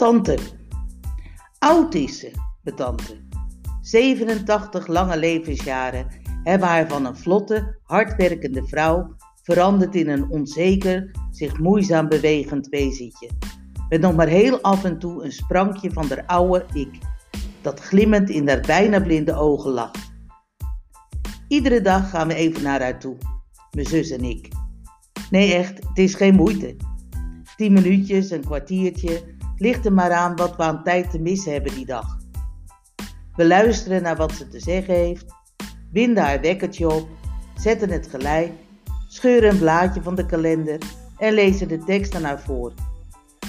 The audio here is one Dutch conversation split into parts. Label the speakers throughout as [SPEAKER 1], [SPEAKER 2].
[SPEAKER 1] Tante. Oud is ze, de tante. 87 lange levensjaren hebben haar van een vlotte, hardwerkende vrouw veranderd in een onzeker, zich moeizaam bewegend wezentje. Met nog maar heel af en toe een sprankje van der oude ik, dat glimmend in haar bijna blinde ogen lacht. Iedere dag gaan we even naar haar toe, mijn zus en ik. Nee, echt, het is geen moeite. Tien minuutjes, een kwartiertje, ligt er maar aan wat we aan tijd te missen hebben die dag. We luisteren naar wat ze te zeggen heeft, winden haar wekkertje op, zetten het gelijk, scheuren een blaadje van de kalender en lezen de tekst aan haar voor.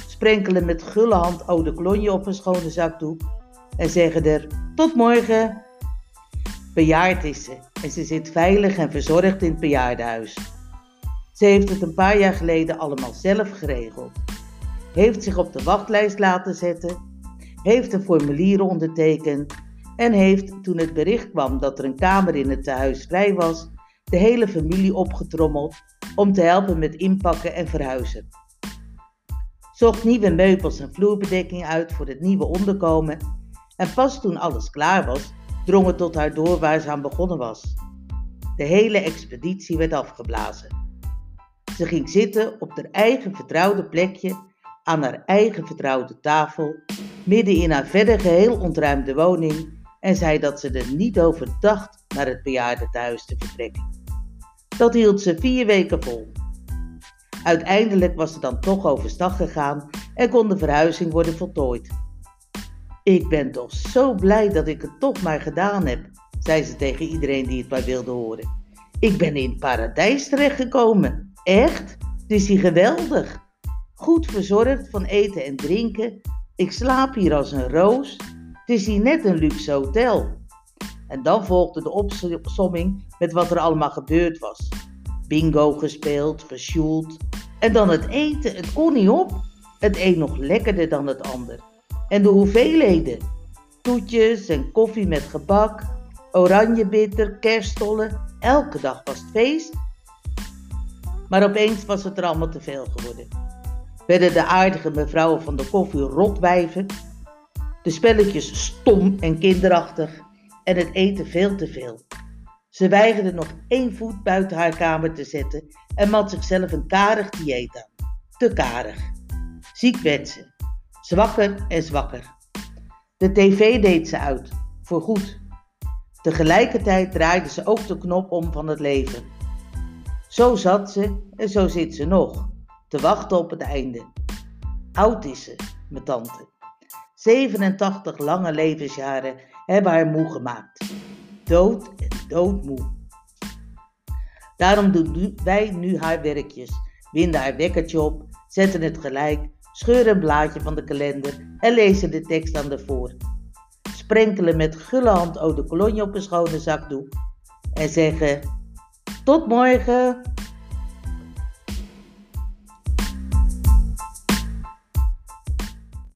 [SPEAKER 1] Sprenkelen met gulle hand oude klonje op een schone zakdoek en zeggen er tot morgen. Bejaard is ze en ze zit veilig en verzorgd in het bejaardenhuis. Ze heeft het een paar jaar geleden allemaal zelf geregeld. Heeft zich op de wachtlijst laten zetten, heeft de formulieren ondertekend en heeft, toen het bericht kwam dat er een kamer in het tehuis vrij was, de hele familie opgetrommeld om te helpen met inpakken en verhuizen. Zocht nieuwe meubels en vloerbedekking uit voor het nieuwe onderkomen en pas toen alles klaar was, drong het tot haar door waar ze aan begonnen was. De hele expeditie werd afgeblazen. Ze ging zitten op haar eigen vertrouwde plekje aan haar eigen vertrouwde tafel, midden in haar verder geheel ontruimde woning en zei dat ze er niet over dacht naar het bejaardentehuis te vertrekken. Dat hield ze vier weken vol. Uiteindelijk was ze dan toch overstag gegaan en kon de verhuizing worden voltooid. Ik ben toch zo blij dat ik het toch maar gedaan heb, zei ze tegen iedereen die het maar wilde horen. Ik ben in het paradijs terechtgekomen. Echt? Het is hier geweldig. Goed verzorgd van eten en drinken. Ik slaap hier als een roos. Het is hier net een luxe hotel. En dan volgde de opsomming met wat er allemaal gebeurd was. Bingo gespeeld, gesjoeld. En dan het eten, het kon niet op. Het een nog lekkerder dan het ander. En de hoeveelheden. Toetjes en koffie met gebak, oranjebitter, kerstollen. Elke dag was het feest. Maar opeens was het er allemaal te veel geworden. Werden de aardige mevrouwen van de koffie rotwijven, de spelletjes stom en kinderachtig en het eten veel te veel. Ze weigerde nog één voet buiten haar kamer te zetten en mat zichzelf een karig dieet aan. Te karig. Ziek werd ze. Zwakker en zwakker. De tv deed ze uit. Voor goed. Tegelijkertijd draaide ze ook de knop om van het leven. Zo zat ze en zo zit ze nog. Te wachten op het einde. Oud is ze, mijn tante. 87 lange levensjaren hebben haar moe gemaakt. Dood en doodmoe. Daarom doen wij nu haar werkjes, winden haar wekkertje op, zetten het gelijk, scheuren een blaadje van de kalender en lezen de tekst aan de voor. Sprenkelen met gulle hand eau de cologne op een schone zakdoek en zeggen: Tot morgen!